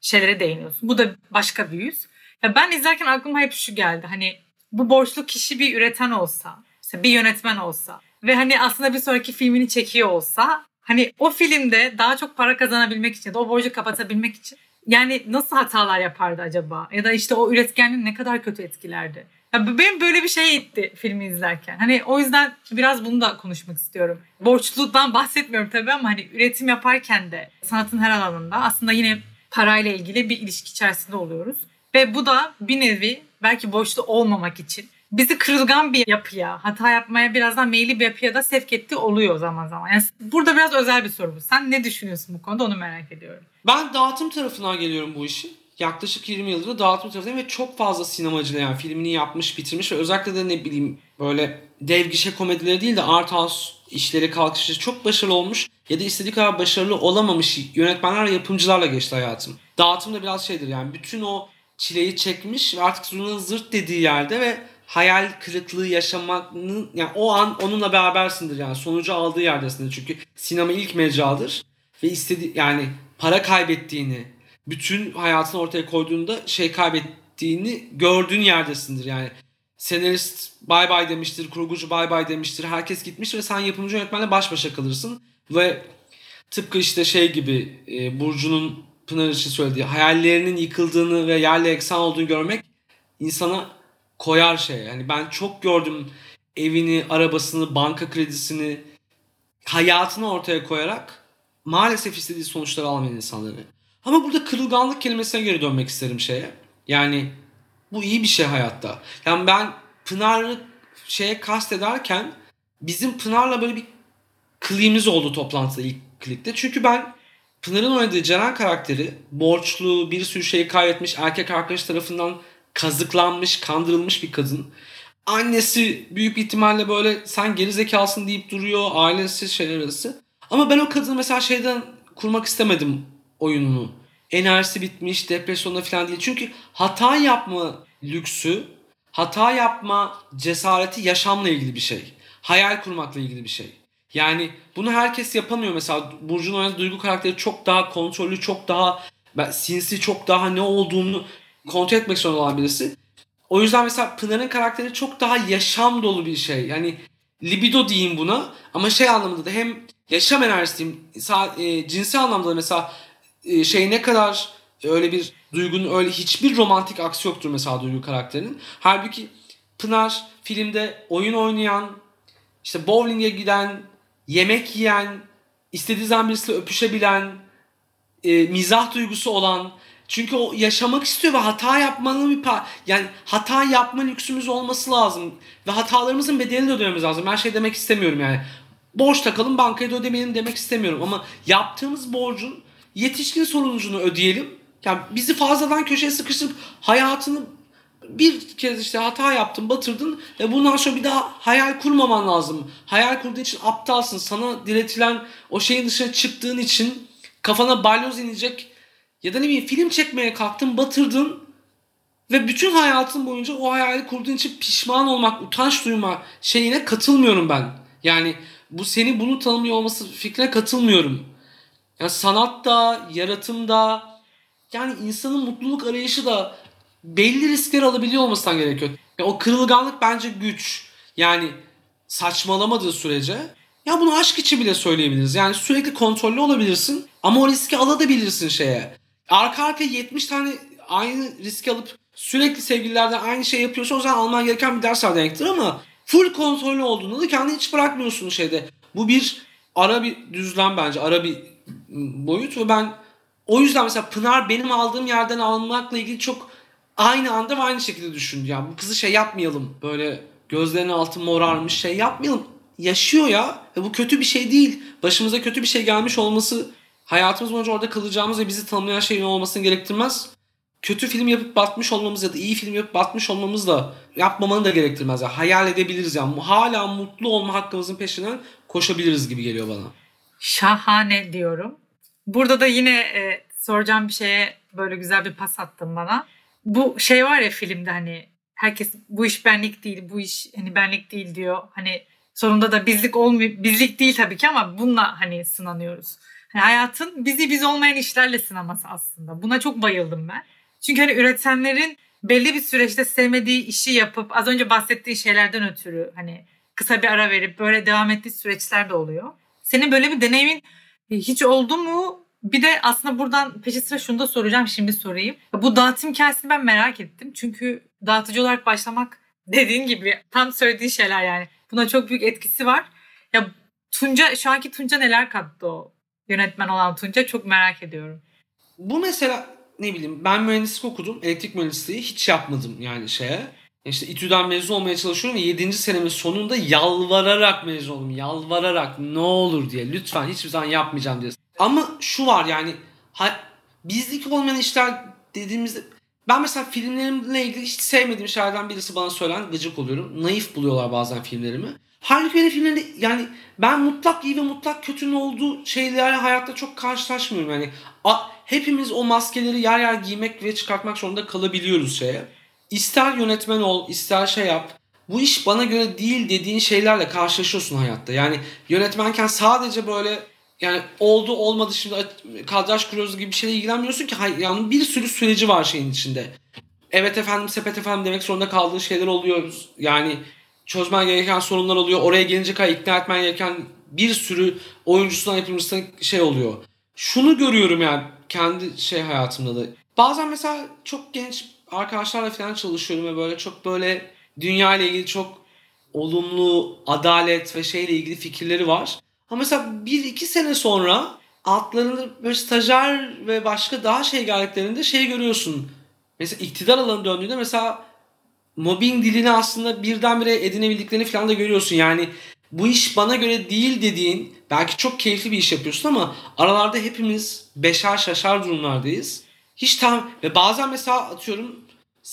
şeylere değiniyorsun. Bu da başka bir yüz. Ya ben izlerken aklıma hep şu geldi. Hani bu borçlu kişi bir üreten olsa, işte bir yönetmen olsa ve hani aslında bir sonraki filmini çekiyor olsa Hani o filmde daha çok para kazanabilmek için ya da o borcu kapatabilmek için yani nasıl hatalar yapardı acaba? Ya da işte o üretkenliği ne kadar kötü etkilerdi? Ya benim böyle bir şey etti filmi izlerken. Hani o yüzden biraz bunu da konuşmak istiyorum. Borçludan bahsetmiyorum tabii ama hani üretim yaparken de sanatın her alanında aslında yine parayla ilgili bir ilişki içerisinde oluyoruz. Ve bu da bir nevi belki borçlu olmamak için bizi kırılgan bir yapıya, hata yapmaya birazdan meyilli bir yapıya da sevk etti oluyor zaman zaman. Yani burada biraz özel bir soru bu. Sen ne düşünüyorsun bu konuda onu merak ediyorum. Ben dağıtım tarafından geliyorum bu işi. Yaklaşık 20 yıldır dağıtım tarafındayım ve çok fazla sinemacıyla yani filmini yapmış, bitirmiş ve özellikle de ne bileyim böyle dev gişe komedileri değil de art house işleri kalkışı çok başarılı olmuş ya da istediği kadar başarılı olamamış yönetmenler ve yapımcılarla geçti hayatım. Dağıtım da biraz şeydir yani bütün o çileyi çekmiş ve artık zurnanın zırt dediği yerde ve hayal kırıklığı yaşamanın yani o an onunla berabersindir yani sonucu aldığı yerdesindir çünkü sinema ilk mecradır ve istedi yani para kaybettiğini bütün hayatını ortaya koyduğunda şey kaybettiğini gördüğün yerdesindir yani senarist bay bay demiştir kurgucu bay bay demiştir herkes gitmiş ve sen yapımcı yönetmenle baş başa kalırsın ve tıpkı işte şey gibi e, Burcu'nun Pınar için söylediği hayallerinin yıkıldığını ve yerle eksan olduğunu görmek insana koyar şey. Yani ben çok gördüm evini, arabasını, banka kredisini, hayatını ortaya koyarak maalesef istediği sonuçları almayan insanları. Ama burada kırılganlık kelimesine geri dönmek isterim şeye. Yani bu iyi bir şey hayatta. Yani ben Pınar'ı şeye kast ederken bizim Pınar'la böyle bir kliğimiz oldu toplantıda ilk klikte. Çünkü ben Pınar'ın oynadığı Ceren karakteri borçlu, bir sürü şeyi kaybetmiş erkek arkadaş tarafından kazıklanmış, kandırılmış bir kadın. Annesi büyük ihtimalle böyle sen geri zekalısın deyip duruyor. Ailesi şey arası. Ama ben o kadını mesela şeyden kurmak istemedim oyununu. Enerjisi bitmiş, depresyonda falan değil. Çünkü hata yapma lüksü, hata yapma cesareti yaşamla ilgili bir şey. Hayal kurmakla ilgili bir şey. Yani bunu herkes yapamıyor mesela. Burcu'nun oynadığı duygu karakteri çok daha kontrollü, çok daha sinsi, çok daha ne olduğunu kontrol etmek zorunda olan birisi. O yüzden mesela Pınar'ın karakteri çok daha yaşam dolu bir şey. Yani libido diyeyim buna ama şey anlamında da hem yaşam enerjisi diyeyim e, cinsel anlamda da mesela şey ne kadar öyle bir duygunun öyle hiçbir romantik aksi yoktur mesela duygu karakterinin. Halbuki Pınar filmde oyun oynayan, işte bowling'e giden, yemek yiyen, istediği zaman birisiyle öpüşebilen, e, mizah duygusu olan çünkü o yaşamak istiyor ve hata yapmanın bir pa- yani hata yapma lüksümüz olması lazım ve hatalarımızın bedelini de ödememiz lazım. Ben şey demek istemiyorum yani. Borç takalım bankaya da ödemeyelim demek istemiyorum ama yaptığımız borcun yetişkin sonucunu ödeyelim. Yani bizi fazladan köşeye sıkıştırıp hayatını bir kez işte hata yaptın, batırdın ve bundan sonra bir daha hayal kurmaman lazım. Hayal kurduğun için aptalsın. Sana diretilen o şeyin dışına çıktığın için kafana balyoz inecek ya da ne bileyim film çekmeye kalktın batırdın ve bütün hayatın boyunca o hayali kurduğun için pişman olmak, utanç duyma şeyine katılmıyorum ben. Yani bu seni bunu tanımıyor olması fikrine katılmıyorum. Yani sanatta, yaratımda yani insanın mutluluk arayışı da belli riskler alabiliyor olmasından gerekiyor. Yani o kırılganlık bence güç. Yani saçmalamadığı sürece ya bunu aşk için bile söyleyebiliriz. Yani sürekli kontrollü olabilirsin ama o riski alabilirsin şeye. Arka arka 70 tane aynı riski alıp sürekli sevgililerden aynı şey yapıyorsa o zaman alman gereken bir ders var demektir ama full kontrollü olduğunda da kendini hiç bırakmıyorsun şeyde. Bu bir ara bir düzlem bence. Ara bir boyut ve ben o yüzden mesela Pınar benim aldığım yerden almakla ilgili çok aynı anda ve aynı şekilde düşündü. Yani bu kızı şey yapmayalım. Böyle gözlerinin altı morarmış şey yapmayalım. Yaşıyor ya. Ve bu kötü bir şey değil. Başımıza kötü bir şey gelmiş olması hayatımız boyunca orada kalacağımız ve bizi tanımlayan şeyin olmasını gerektirmez. Kötü film yapıp batmış olmamız ya da iyi film yapıp batmış olmamız da yapmamanı da gerektirmez. Yani hayal edebiliriz yani. Hala mutlu olma hakkımızın peşinden koşabiliriz gibi geliyor bana. Şahane diyorum. Burada da yine e, soracağım bir şeye böyle güzel bir pas attın bana. Bu şey var ya filmde hani herkes bu iş benlik değil, bu iş hani benlik değil diyor. Hani sonunda da bizlik olmuyor, bizlik değil tabii ki ama bununla hani sınanıyoruz. Hani hayatın bizi biz olmayan işlerle sınaması aslında. Buna çok bayıldım ben. Çünkü hani üretenlerin belli bir süreçte sevmediği işi yapıp az önce bahsettiği şeylerden ötürü hani kısa bir ara verip böyle devam ettiği süreçler de oluyor. Senin böyle bir deneyimin hiç oldu mu? Bir de aslında buradan peşi sıra şunu da soracağım şimdi sorayım. Bu dağıtım hikayesini ben merak ettim. Çünkü dağıtıcı olarak başlamak dediğin gibi tam söylediğin şeyler yani. Buna çok büyük etkisi var. Ya Tunca şu anki Tunca neler kattı o yönetmen olan Tunca çok merak ediyorum. Bu mesela ne bileyim ben mühendislik okudum. Elektrik mühendisliği hiç yapmadım yani şeye. İşte İTÜ'den mezun olmaya çalışıyorum ve 7. senemin sonunda yalvararak mezun oldum. Yalvararak ne olur diye lütfen hiçbir zaman yapmayacağım diye. Ama şu var yani ha, bizlik olmayan işler dediğimizde ben mesela filmlerimle ilgili hiç sevmediğim şeylerden birisi bana söylen gıcık oluyorum. Naif buluyorlar bazen filmlerimi. Halbuki benim filmlerinde yani ben mutlak iyi ve mutlak kötünün olduğu şeylerle hayatta çok karşılaşmıyorum. Yani a, hepimiz o maskeleri yer yer giymek ve çıkartmak zorunda kalabiliyoruz şeye. İster yönetmen ol, ister şey yap. Bu iş bana göre değil dediğin şeylerle karşılaşıyorsun hayatta. Yani yönetmenken sadece böyle yani oldu olmadı şimdi kadraj kuruyoruz gibi bir şeyle ilgilenmiyorsun ki. Yani bir sürü süreci var şeyin içinde. Evet efendim sepet efendim demek zorunda kaldığı şeyler oluyor. Yani çözmen gereken sorunlar oluyor. Oraya gelince kadar ikna etmen gereken bir sürü oyuncusundan yapımcısından şey oluyor. Şunu görüyorum yani kendi şey hayatımda da. Bazen mesela çok genç arkadaşlarla falan çalışıyorum ve böyle çok böyle dünya ile ilgili çok olumlu, adalet ve şeyle ilgili fikirleri var. Ama mesela bir iki sene sonra altlarında böyle stajyer ve başka daha şey geldiklerinde şey görüyorsun. Mesela iktidar alanı döndüğünde mesela mobbing dilini aslında birdenbire edinebildiklerini falan da görüyorsun. Yani bu iş bana göre değil dediğin belki çok keyifli bir iş yapıyorsun ama aralarda hepimiz beşer şaşar durumlardayız. Hiç tam ve bazen mesela atıyorum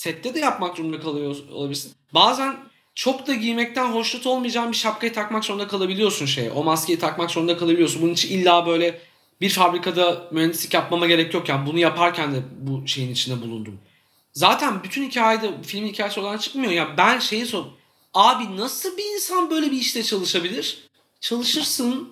sette de yapmak zorunda kalıyor olabilirsin. Bazen çok da giymekten hoşnut olmayacağın bir şapkayı takmak zorunda kalabiliyorsun şey. O maskeyi takmak zorunda kalabiliyorsun. Bunun için illa böyle bir fabrikada mühendislik yapmama gerek yok. Yani bunu yaparken de bu şeyin içinde bulundum. Zaten bütün hikayede film hikayesi olan çıkmıyor. Ya ben şeyi sor. Abi nasıl bir insan böyle bir işte çalışabilir? Çalışırsın.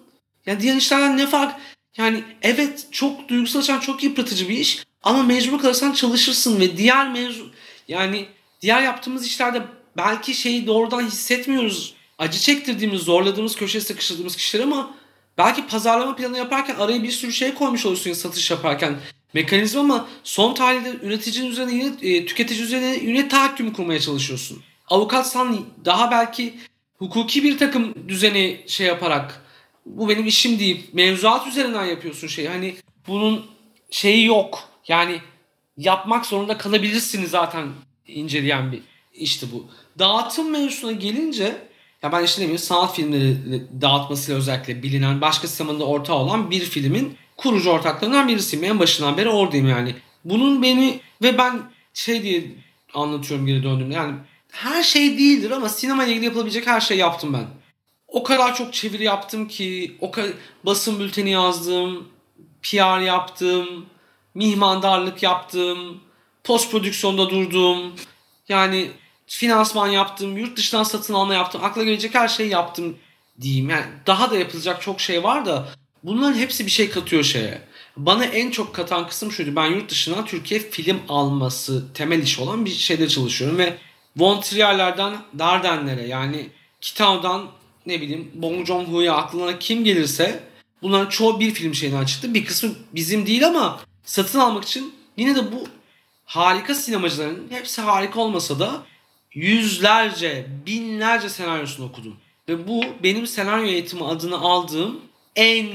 Ya diğer işlerden ne fark? Yani evet çok duygusal açan çok yıpratıcı bir iş. Ama mecbur kalırsan çalışırsın ve diğer mevzu yani diğer yaptığımız işlerde belki şeyi doğrudan hissetmiyoruz. Acı çektirdiğimiz, zorladığımız, köşeye sıkıştırdığımız kişiler ama belki pazarlama planı yaparken araya bir sürü şey koymuş olursun satış yaparken mekanizma ama son tahlilde üreticinin üzerine yine e, tüketici üzerine yine tahakküm kurmaya çalışıyorsun. Avukatsan daha belki hukuki bir takım düzeni şey yaparak bu benim işim deyip mevzuat üzerinden yapıyorsun şeyi. Hani bunun şeyi yok. Yani yapmak zorunda kalabilirsiniz zaten inceleyen bir işte bu. Dağıtım mevzusuna gelince ya ben işte demiyorum sanat filmleri dağıtmasıyla özellikle bilinen başka sinemada ortağı olan bir filmin kurucu ortaklarından birisiyim. En başından beri oradayım yani. Bunun beni ve ben şey diye anlatıyorum geri döndüğümde yani her şey değildir ama sinema ile ilgili yapılabilecek her şeyi yaptım ben. O kadar çok çeviri yaptım ki, o kadar basın bülteni yazdım, PR yaptım, mihmandarlık yaptım, post prodüksiyonda durdum. Yani finansman yaptım, yurt dışından satın alma yaptım, akla gelecek her şeyi yaptım diyeyim. Yani daha da yapılacak çok şey var da bunların hepsi bir şey katıyor şeye. bana en çok katan kısım şuydu. Ben yurt dışından Türkiye film alması temel iş olan bir şeyde çalışıyorum ve Von Trier'lerden Darden'lere yani Kitav'dan ne bileyim Bong Joon-ho'ya aklına kim gelirse bunların çoğu bir film şeyinden çıktı. Bir kısmı bizim değil ama satın almak için yine de bu harika sinemacıların hepsi harika olmasa da yüzlerce, binlerce senaryosunu okudum. Ve bu benim senaryo eğitimi adını aldığım en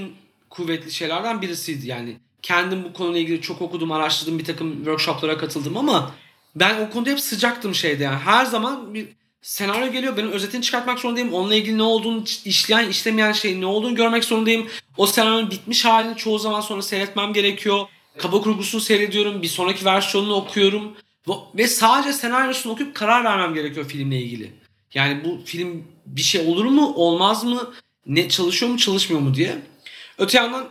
kuvvetli şeylerden birisiydi. Yani kendim bu konuyla ilgili çok okudum, araştırdım, bir takım workshoplara katıldım ama ben o konuda hep sıcaktım şeyde yani. Her zaman bir senaryo geliyor. Benim özetini çıkartmak zorundayım. Onunla ilgili ne olduğunu, işleyen, işlemeyen şeyin ne olduğunu görmek zorundayım. O senaryonun bitmiş halini çoğu zaman sonra seyretmem gerekiyor. Kaba kurgusunu seyrediyorum. Bir sonraki versiyonunu okuyorum. Ve sadece senaryosunu okuyup karar vermem gerekiyor filmle ilgili. Yani bu film bir şey olur mu, olmaz mı, ne çalışıyor mu, çalışmıyor mu diye. Öte yandan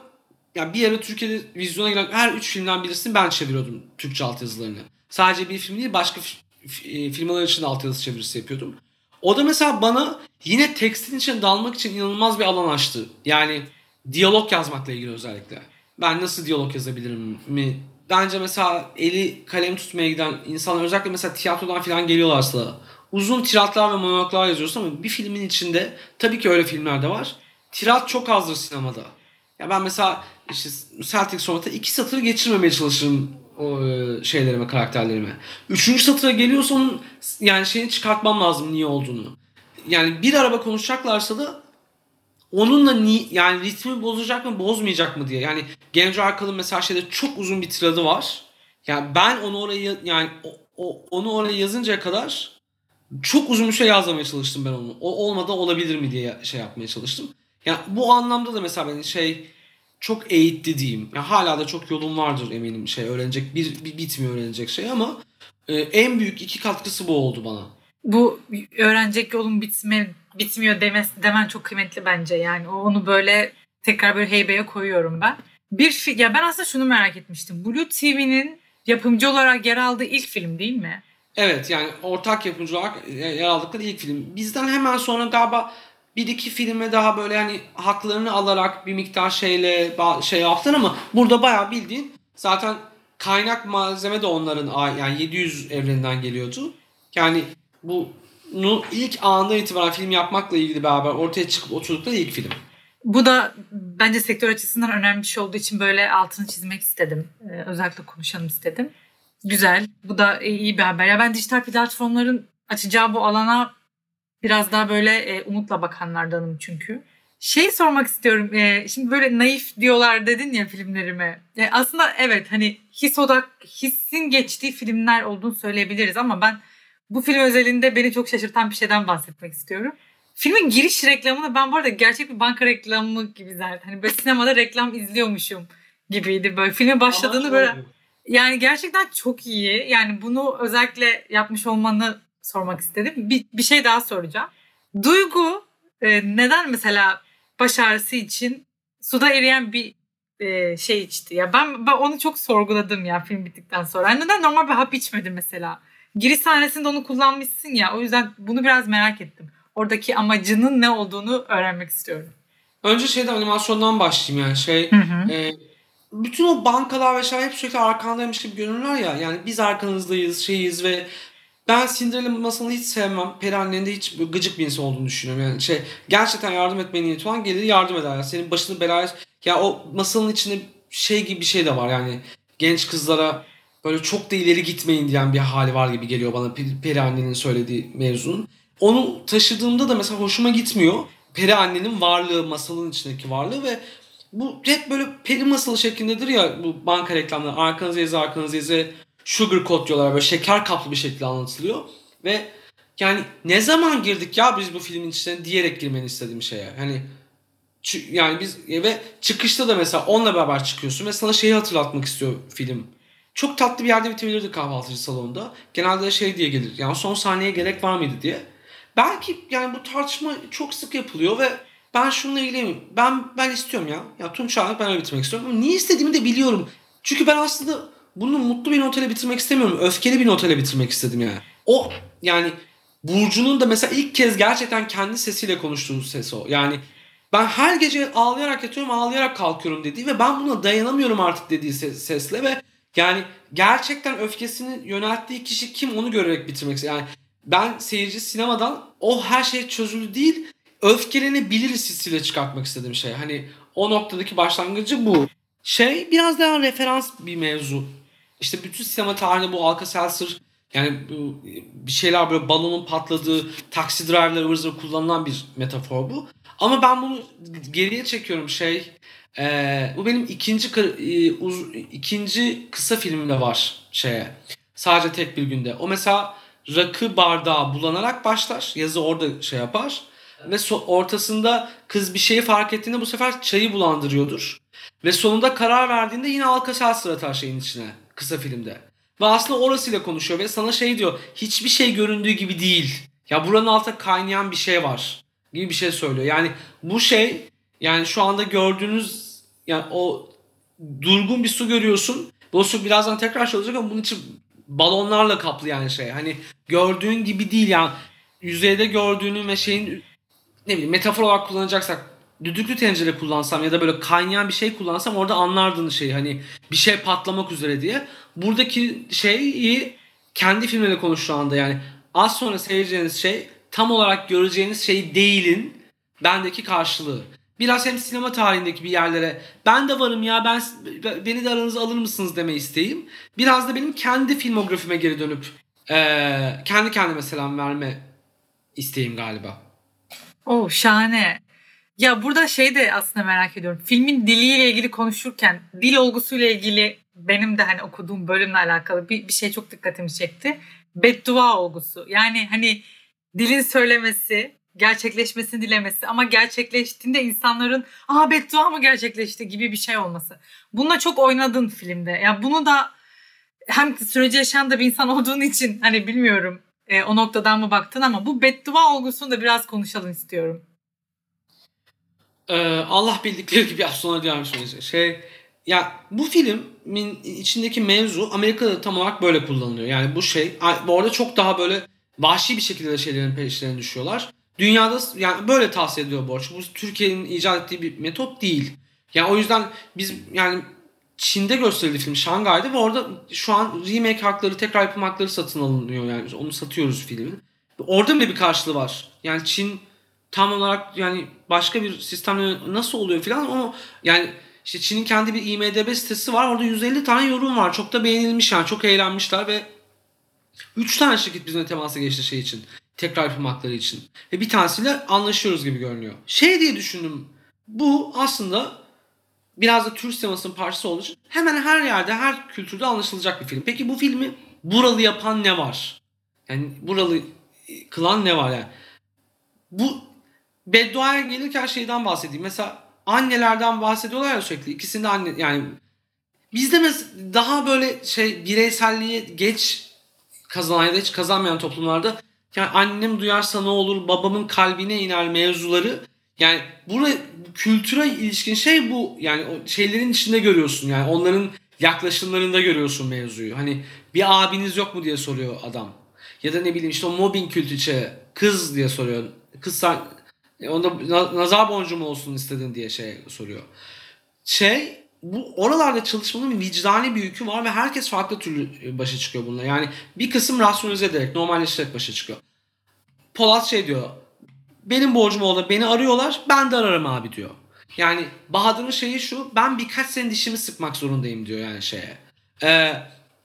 yani bir ara Türkiye'de vizyona giren her üç filmden birisini ben çeviriyordum Türkçe altyazılarını. Sadece bir film değil başka e, firmalar için de altyazı çevirisi yapıyordum. O da mesela bana yine tekstin içine dalmak için inanılmaz bir alan açtı. Yani diyalog yazmakla ilgili özellikle. Ben nasıl diyalog yazabilirim mi? Bence mesela eli kalem tutmaya giden insanlar özellikle mesela tiyatrodan falan geliyorlarsa uzun tiratlar ve monologlar yazıyorsun ama bir filmin içinde tabii ki öyle filmler de var. Tirat çok azdır sinemada. Ya ben mesela işte Celtic Sonata iki satır geçirmemeye çalışırım o e, şeylerime, karakterlerime. Üçüncü satıra geliyorsa onun yani şeyini çıkartmam lazım niye olduğunu. Yani bir araba konuşacaklarsa da onunla ni, yani ritmi bozacak mı bozmayacak mı diye. Yani Genco Arkal'ın mesela şeyde çok uzun bir tiradı var. Yani ben onu oraya yani o, o, onu oraya yazıncaya kadar çok uzun bir şey yazmaya çalıştım ben onu. O olmadan olabilir mi diye şey yapmaya çalıştım. Yani bu anlamda da mesela beni şey çok eğitti diyeyim. Yani hala da çok yolum vardır eminim şey öğrenecek bir, bir bitmiyor öğrenecek şey ama e, en büyük iki katkısı bu oldu bana. Bu öğrenecek yolun bitme, bitmiyor demes, demen çok kıymetli bence. Yani onu böyle tekrar böyle heybeye koyuyorum ben. Bir ya ben aslında şunu merak etmiştim. Blue TV'nin yapımcı olarak yer aldığı ilk film değil mi? Evet yani ortak yapımcı olarak yer aldıkları ilk film. Bizden hemen sonra galiba bir iki filme daha böyle hani haklarını alarak bir miktar şeyle şey yaptın ama burada bayağı bildiğin zaten kaynak malzeme de onların yani 700 evreninden geliyordu. Yani bunu ilk andan itibaren film yapmakla ilgili beraber ortaya çıkıp oturdukları ilk film. Bu da bence sektör açısından önemli bir şey olduğu için böyle altını çizmek istedim. Ee, özellikle konuşalım istedim. Güzel. Bu da iyi bir haber. Ya ben dijital platformların açacağı bu alana biraz daha böyle e, umutla bakanlardanım çünkü. Şey sormak istiyorum. E, şimdi böyle naif diyorlar dedin ya filmlerime. E, aslında evet hani his odak, hissin geçtiği filmler olduğunu söyleyebiliriz ama ben bu film özelinde beni çok şaşırtan bir şeyden bahsetmek istiyorum. Filmin giriş reklamını ben bu arada gerçek bir banka reklamı gibi zaten. Hani böyle sinemada reklam izliyormuşum gibiydi böyle. Filmin başladığını böyle yani gerçekten çok iyi. Yani bunu özellikle yapmış olmanı sormak istedim. Bir, bir şey daha soracağım. Duygu e, neden mesela baş ağrısı için suda eriyen bir e, şey içti? Ya ben, ben onu çok sorguladım ya film bittikten sonra. Yani neden normal bir hap içmedi mesela? Giriş sahnesinde onu kullanmışsın ya. O yüzden bunu biraz merak ettim. Oradaki amacının ne olduğunu öğrenmek istiyorum. Önce şeyde animasyondan başlayayım yani şey hı hı. E, bütün o bankalar ve şeyler hep sürekli arkandaymış gibi görünürler ya. Yani biz arkanızdayız, şeyiz ve ben Cinderella masalını hiç sevmem. Peri annenin de hiç gıcık bir insan olduğunu düşünüyorum. Yani şey gerçekten yardım etmeye niyeti olan gelir yardım eder. Yani senin başını belaya... Ya o masalın içinde şey gibi bir şey de var yani. Genç kızlara böyle çok da ileri gitmeyin diyen bir hali var gibi geliyor bana Peri annenin söylediği mevzunun. Onu taşıdığımda da mesela hoşuma gitmiyor. Peri annenin varlığı, masalın içindeki varlığı ve bu hep böyle peri masalı şeklindedir ya bu banka reklamları. Arkanıza yazı, arkanıza yazı sugar coat diyorlar böyle şeker kaplı bir şekilde anlatılıyor. Ve yani ne zaman girdik ya biz bu filmin içine diyerek girmeni istediğim şeye. Hani yani biz ve çıkışta da mesela onunla beraber çıkıyorsun ve sana şeyi hatırlatmak istiyor film. Çok tatlı bir yerde bitebilirdi kahvaltıcı salonunda. Genelde şey diye gelir. Yani son sahneye gerek var mıydı diye. Belki yani bu tartışma çok sık yapılıyor ve ben şununla ilgiliyim. Ben ben istiyorum ya. Ya Tunç Ağalık ben öyle bitirmek istiyorum. Ama niye istediğimi de biliyorum. Çünkü ben aslında bunu mutlu bir notayla bitirmek istemiyorum. Öfkeli bir notayla bitirmek istedim yani. O yani Burcu'nun da mesela ilk kez gerçekten kendi sesiyle konuştuğu ses o. Yani ben her gece ağlayarak yatıyorum ağlayarak kalkıyorum dediği ve ben buna dayanamıyorum artık dediği ses, sesle ve yani gerçekten öfkesini yönelttiği kişi kim onu görerek bitirmek istiyor. Yani ben seyirci sinemadan o her şey çözüldü değil öfkelenebiliriz hissiyle çıkartmak istediğim şey. Hani o noktadaki başlangıcı bu. Şey biraz daha referans bir mevzu. İşte bütün sinema tarihinde bu Alka-Seltzer yani bu bir şeyler böyle balonun patladığı taksi driverları kullanılan bir metafor bu. Ama ben bunu geriye çekiyorum şey e, bu benim ikinci e, uz, ikinci kısa filmimde var şeye. Sadece tek bir günde. O mesela rakı bardağı bulanarak başlar. Yazı orada şey yapar. Ve so- ortasında kız bir şeyi fark ettiğinde bu sefer çayı bulandırıyordur. Ve sonunda karar verdiğinde yine Alka-Seltzer atar şeyin içine. Kısa filmde. Ve aslında orasıyla konuşuyor ve sana şey diyor. Hiçbir şey göründüğü gibi değil. Ya buranın altında kaynayan bir şey var. Gibi bir şey söylüyor. Yani bu şey yani şu anda gördüğünüz yani o durgun bir su görüyorsun. Bu su birazdan tekrar olacak ama bunun için balonlarla kaplı yani şey. Hani gördüğün gibi değil yani yüzeyde gördüğünü ve şeyin ne bileyim metafor olarak kullanacaksak düdüklü tencere kullansam ya da böyle kaynayan bir şey kullansam orada anlardın şeyi hani bir şey patlamak üzere diye. Buradaki şeyi kendi filmle konuş şu anda yani az sonra seyredeceğiniz şey tam olarak göreceğiniz şey değilin bendeki karşılığı. Biraz hem sinema tarihindeki bir yerlere ben de varım ya ben beni de aranıza alır mısınız deme isteğim. Biraz da benim kendi filmografime geri dönüp ee, kendi kendime selam verme isteğim galiba. Oh şahane. Ya burada şey de aslında merak ediyorum. Filmin diliyle ilgili konuşurken dil olgusuyla ilgili benim de hani okuduğum bölümle alakalı bir, bir şey çok dikkatimi çekti. Beddua olgusu. Yani hani dilin söylemesi, gerçekleşmesini dilemesi ama gerçekleştiğinde insanların aa beddua mı gerçekleşti gibi bir şey olması. Bununla çok oynadın filmde. Ya yani bunu da hem süreci yaşayan da bir insan olduğun için hani bilmiyorum e, o noktadan mı baktın ama bu beddua olgusunu da biraz konuşalım istiyorum. Ee, Allah bildikleri gibi sonra devam Şey ya bu filmin içindeki mevzu Amerika'da tam olarak böyle kullanılıyor. Yani bu şey bu arada çok daha böyle vahşi bir şekilde şeylerin peşlerine düşüyorlar. Dünyada yani böyle tavsiye ediyor borç. Bu Türkiye'nin icat ettiği bir metot değil. Yani o yüzden biz yani Çin'de gösterildi film Şangay'da ve orada şu an remake hakları tekrar yapım hakları satın alınıyor yani onu satıyoruz filmin. Orada bile bir karşılığı var. Yani Çin tam olarak yani başka bir sistemle nasıl oluyor filan o yani işte Çin'in kendi bir IMDB sitesi var. Orada 150 tane yorum var. Çok da beğenilmiş yani. Çok eğlenmişler ve 3 tane şirket bizimle temasa geçti şey için. Tekrar yapım hakları için. Ve bir tanesiyle anlaşıyoruz gibi görünüyor. Şey diye düşündüm. Bu aslında biraz da Türk sinemasının parçası olduğu için hemen her yerde, her kültürde anlaşılacak bir film. Peki bu filmi buralı yapan ne var? Yani buralı kılan ne var yani? Bu bedduaya gelirken şeyden bahsedeyim. Mesela annelerden bahsediyorlar ya sürekli. İkisinde anne yani bizde mesela daha böyle şey bireyselliği geç kazanan ya da hiç kazanmayan toplumlarda yani annem duyarsa ne olur babamın kalbine iner mevzuları yani burada kültüre ilişkin şey bu yani şeylerin içinde görüyorsun yani onların yaklaşımlarında görüyorsun mevzuyu. Hani bir abiniz yok mu diye soruyor adam. Ya da ne bileyim işte o mobbing kültü içe kız diye soruyor. Kız sen e, onda nazar boncuğu mu olsun istedin diye şey soruyor. Şey bu oralarda çalışmanın vicdani bir yükü var ve herkes farklı türlü e, başa çıkıyor bununla. Yani bir kısım rasyonize ederek, normalleştirerek başa çıkıyor. Polat şey diyor. Benim borcum oldu. Beni arıyorlar. Ben de ararım abi diyor. Yani Bahadır'ın şeyi şu. Ben birkaç sene dişimi sıkmak zorundayım diyor yani şeye. Ee,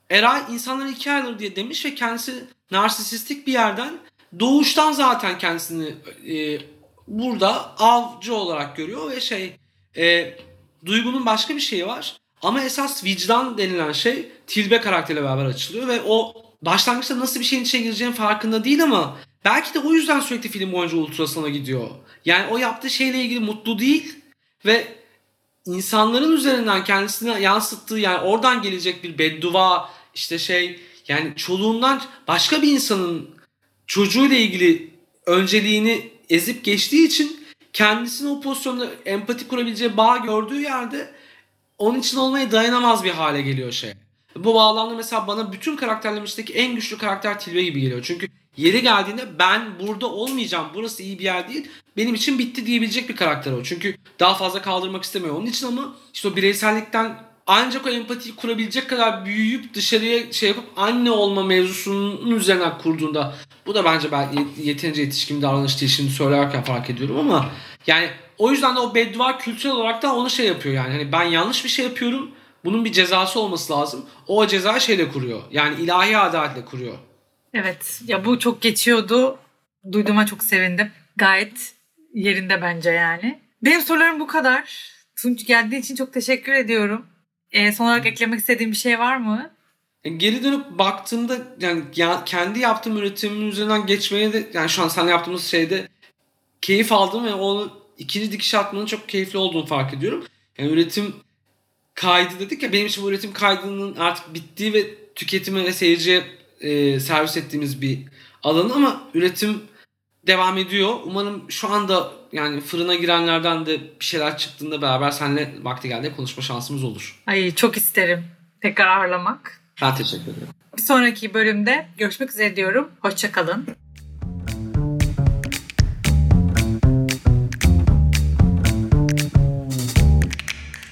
Eray insanları iki ayrılır diye demiş ve kendisi narsisistik bir yerden doğuştan zaten kendisini e, burada avcı olarak görüyor ve şey e, duygunun başka bir şeyi var. Ama esas vicdan denilen şey Tilbe karakteriyle beraber açılıyor ve o başlangıçta nasıl bir şeyin içine gireceğinin farkında değil ama belki de o yüzden sürekli film boyunca ultrasona gidiyor. Yani o yaptığı şeyle ilgili mutlu değil ve insanların üzerinden kendisine yansıttığı yani oradan gelecek bir beddua işte şey yani çoluğundan başka bir insanın çocuğuyla ilgili önceliğini ezip geçtiği için kendisini o pozisyonda empati kurabileceği bağ gördüğü yerde onun için olmaya dayanamaz bir hale geliyor şey. Bu bağlamda mesela bana bütün karakterlerimdeki en güçlü karakter Tilbe gibi geliyor. Çünkü yeri geldiğinde ben burada olmayacağım. Burası iyi bir yer değil. Benim için bitti diyebilecek bir karakter o. Çünkü daha fazla kaldırmak istemiyor. Onun için ama işte o bireysellikten ancak o empatiyi kurabilecek kadar büyüyüp dışarıya şey yapıp anne olma mevzusunun üzerine kurduğunda bu da bence ben yet- yeterince yetişkin davranış şimdi söylerken fark ediyorum ama yani o yüzden de o beddua kültürel olarak da onu şey yapıyor yani hani ben yanlış bir şey yapıyorum bunun bir cezası olması lazım. O, cezayı şeyle kuruyor. Yani ilahi adaletle kuruyor. Evet ya bu çok geçiyordu. Duyduğuma çok sevindim. Gayet yerinde bence yani. Benim sorularım bu kadar. Tunç geldiği için çok teşekkür ediyorum. Ee, son olarak eklemek istediğim bir şey var mı? E, geri dönüp baktığımda yani ya- kendi yaptığım üretimin üzerinden geçmeye de yani şu an seninle yaptığımız şeyde keyif aldım ve onu ikinci dikiş atmanın çok keyifli olduğunu fark ediyorum. Yani üretim kaydı dedik ya benim için bu üretim kaydının artık bittiği ve tüketime ve seyirciye e, servis ettiğimiz bir alan ama üretim devam ediyor. Umarım şu anda yani fırına girenlerden de bir şeyler çıktığında beraber seninle vakti geldiğinde konuşma şansımız olur. Ay çok isterim tekrar ağırlamak. Ben teşekkür ederim. Bir sonraki bölümde görüşmek üzere diyorum. Hoşçakalın.